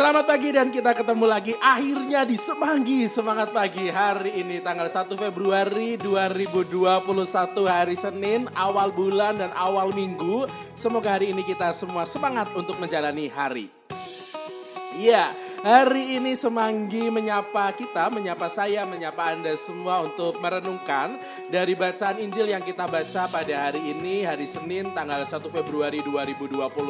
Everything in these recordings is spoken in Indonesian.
Selamat pagi dan kita ketemu lagi akhirnya di Semanggi. Semangat Pagi hari ini tanggal 1 Februari 2021 hari Senin awal bulan dan awal minggu. Semoga hari ini kita semua semangat untuk menjalani hari. Iya, hari ini Semanggi menyapa kita, menyapa saya, menyapa Anda semua untuk merenungkan dari bacaan Injil yang kita baca pada hari ini, hari Senin tanggal 1 Februari 2021.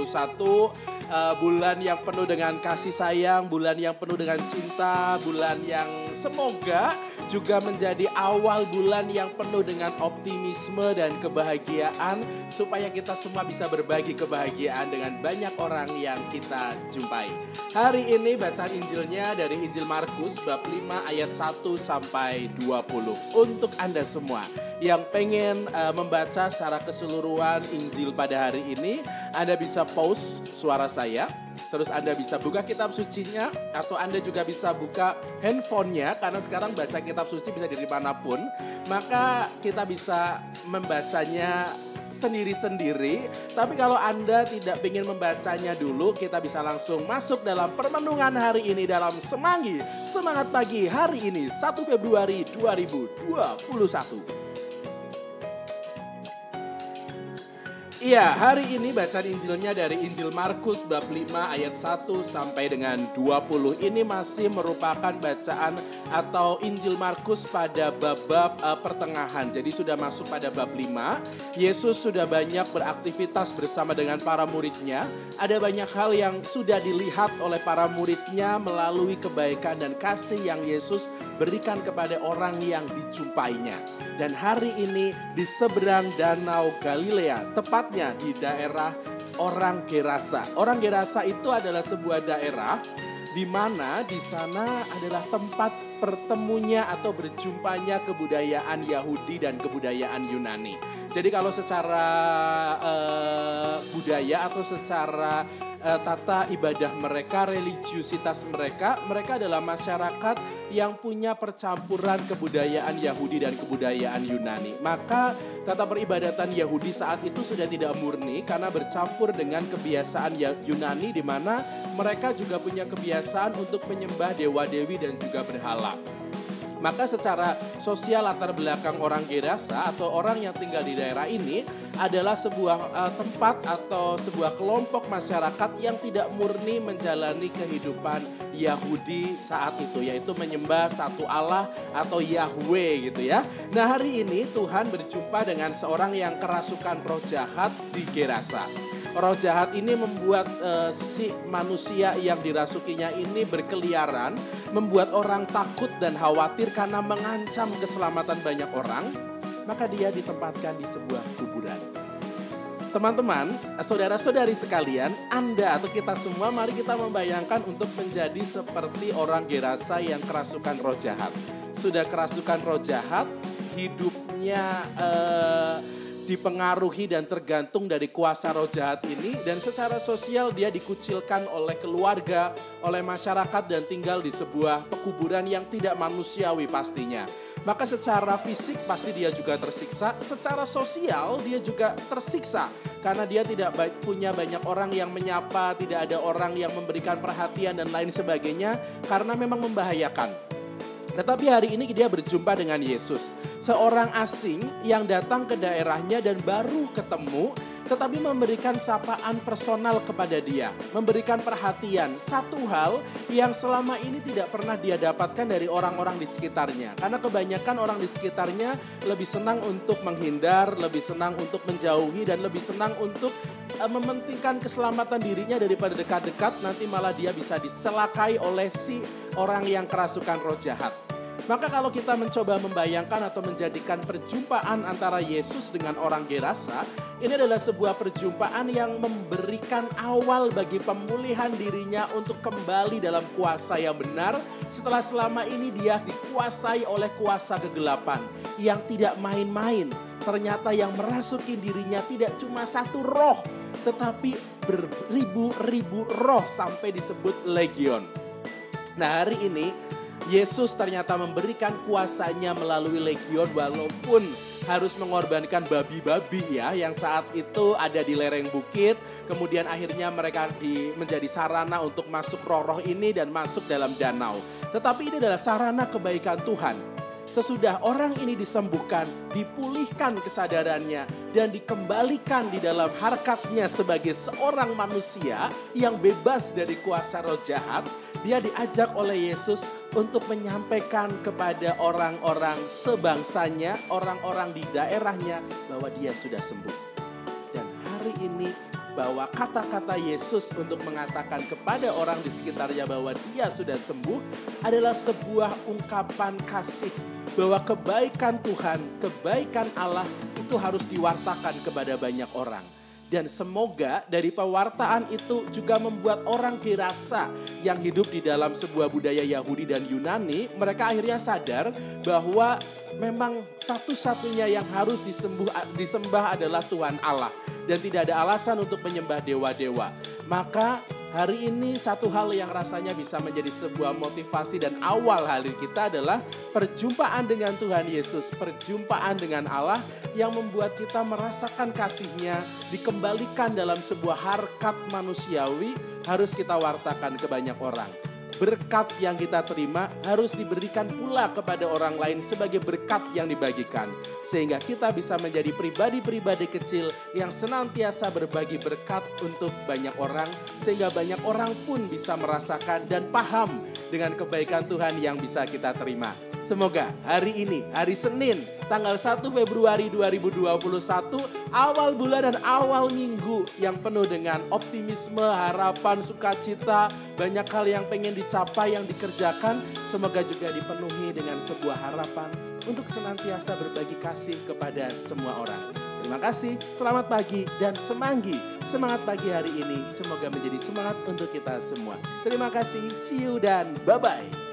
Uh, bulan yang penuh dengan kasih sayang, bulan yang penuh dengan cinta, bulan yang semoga juga menjadi awal bulan yang penuh dengan optimisme dan kebahagiaan supaya kita semua bisa berbagi kebahagiaan dengan banyak orang yang kita jumpai. Hari ini bacaan Injilnya dari Injil Markus bab 5 ayat 1 sampai 20. Untuk Anda semua yang pengen uh, membaca secara keseluruhan Injil pada hari ini, Anda bisa pause suara saya Terus Anda bisa buka kitab sucinya atau Anda juga bisa buka handphonenya karena sekarang baca kitab suci bisa dari mana pun. Maka kita bisa membacanya sendiri-sendiri. Tapi kalau Anda tidak ingin membacanya dulu, kita bisa langsung masuk dalam permenungan hari ini dalam Semanggi. Semangat pagi hari ini 1 Februari 2021. Iya, hari ini bacaan Injilnya dari Injil Markus bab 5 ayat 1 sampai dengan 20. Ini masih merupakan bacaan atau Injil Markus pada bab-bab uh, pertengahan. Jadi sudah masuk pada bab 5. Yesus sudah banyak beraktivitas bersama dengan para muridnya. Ada banyak hal yang sudah dilihat oleh para muridnya melalui kebaikan dan kasih yang Yesus berikan kepada orang yang dijumpainya. Dan hari ini di seberang danau Galilea, tepat tepatnya di daerah orang Gerasa. Orang Gerasa itu adalah sebuah daerah di mana di sana adalah tempat pertemunya atau berjumpanya kebudayaan Yahudi dan kebudayaan Yunani. Jadi kalau secara uh, budaya atau secara uh, tata ibadah mereka, religiusitas mereka, mereka adalah masyarakat yang punya percampuran kebudayaan Yahudi dan kebudayaan Yunani. Maka tata peribadatan Yahudi saat itu sudah tidak murni karena bercampur dengan kebiasaan ya-, Yunani di mana mereka juga punya kebiasaan untuk menyembah dewa-dewi dan juga berhala. Maka secara sosial latar belakang orang Gerasa atau orang yang tinggal di daerah ini adalah sebuah uh, tempat atau sebuah kelompok masyarakat yang tidak murni menjalani kehidupan Yahudi saat itu yaitu menyembah satu Allah atau Yahweh gitu ya. Nah, hari ini Tuhan berjumpa dengan seorang yang kerasukan roh jahat di Gerasa roh jahat ini membuat uh, si manusia yang dirasukinya ini berkeliaran, membuat orang takut dan khawatir karena mengancam keselamatan banyak orang, maka dia ditempatkan di sebuah kuburan. Teman-teman, saudara-saudari sekalian, Anda atau kita semua mari kita membayangkan untuk menjadi seperti orang Gerasa yang kerasukan roh jahat. Sudah kerasukan roh jahat, hidupnya uh, dipengaruhi dan tergantung dari kuasa roh jahat ini dan secara sosial dia dikucilkan oleh keluarga, oleh masyarakat dan tinggal di sebuah pekuburan yang tidak manusiawi pastinya. Maka secara fisik pasti dia juga tersiksa, secara sosial dia juga tersiksa karena dia tidak punya banyak orang yang menyapa, tidak ada orang yang memberikan perhatian dan lain sebagainya karena memang membahayakan. Tetapi hari ini dia berjumpa dengan Yesus. Seorang asing yang datang ke daerahnya dan baru ketemu tetapi memberikan sapaan personal kepada dia, memberikan perhatian. Satu hal yang selama ini tidak pernah dia dapatkan dari orang-orang di sekitarnya. Karena kebanyakan orang di sekitarnya lebih senang untuk menghindar, lebih senang untuk menjauhi dan lebih senang untuk uh, mementingkan keselamatan dirinya daripada dekat-dekat nanti malah dia bisa dicelakai oleh si orang yang kerasukan roh jahat. Maka kalau kita mencoba membayangkan atau menjadikan perjumpaan antara Yesus dengan orang Gerasa, ini adalah sebuah perjumpaan yang memberikan awal bagi pemulihan dirinya untuk kembali dalam kuasa yang benar setelah selama ini dia dikuasai oleh kuasa kegelapan yang tidak main-main. Ternyata yang merasuki dirinya tidak cuma satu roh, tetapi beribu-ribu roh sampai disebut legion. Nah hari ini Yesus ternyata memberikan kuasanya melalui legion walaupun harus mengorbankan babi-babi ya yang saat itu ada di lereng bukit. Kemudian akhirnya mereka di, menjadi sarana untuk masuk roh-roh ini dan masuk dalam danau. Tetapi ini adalah sarana kebaikan Tuhan Sesudah orang ini disembuhkan, dipulihkan kesadarannya, dan dikembalikan di dalam harkatnya sebagai seorang manusia yang bebas dari kuasa roh jahat, dia diajak oleh Yesus untuk menyampaikan kepada orang-orang sebangsanya, orang-orang di daerahnya, bahwa dia sudah sembuh. Dan hari ini bahwa kata-kata Yesus untuk mengatakan kepada orang di sekitarnya bahwa dia sudah sembuh adalah sebuah ungkapan kasih bahwa kebaikan Tuhan, kebaikan Allah itu harus diwartakan kepada banyak orang. Dan semoga dari pewartaan itu juga membuat orang dirasa yang hidup di dalam sebuah budaya Yahudi dan Yunani, mereka akhirnya sadar bahwa memang satu-satunya yang harus disembuh, disembah adalah Tuhan Allah. Dan tidak ada alasan untuk menyembah dewa-dewa. Maka Hari ini satu hal yang rasanya bisa menjadi sebuah motivasi dan awal hari kita adalah perjumpaan dengan Tuhan Yesus, perjumpaan dengan Allah yang membuat kita merasakan kasihnya, dikembalikan dalam sebuah harkat manusiawi harus kita wartakan ke banyak orang berkat yang kita terima harus diberikan pula kepada orang lain sebagai berkat yang dibagikan. Sehingga kita bisa menjadi pribadi-pribadi kecil yang senantiasa berbagi berkat untuk banyak orang. Sehingga banyak orang pun bisa merasakan dan paham dengan kebaikan Tuhan yang bisa kita terima. Semoga hari ini, hari Senin, tanggal 1 Februari 2021, awal bulan dan awal minggu yang penuh dengan optimisme, harapan, sukacita, banyak hal yang pengen dicapai, yang dikerjakan, semoga juga dipenuhi dengan sebuah harapan untuk senantiasa berbagi kasih kepada semua orang. Terima kasih, selamat pagi dan semanggi. Semangat pagi hari ini semoga menjadi semangat untuk kita semua. Terima kasih, see you dan bye-bye.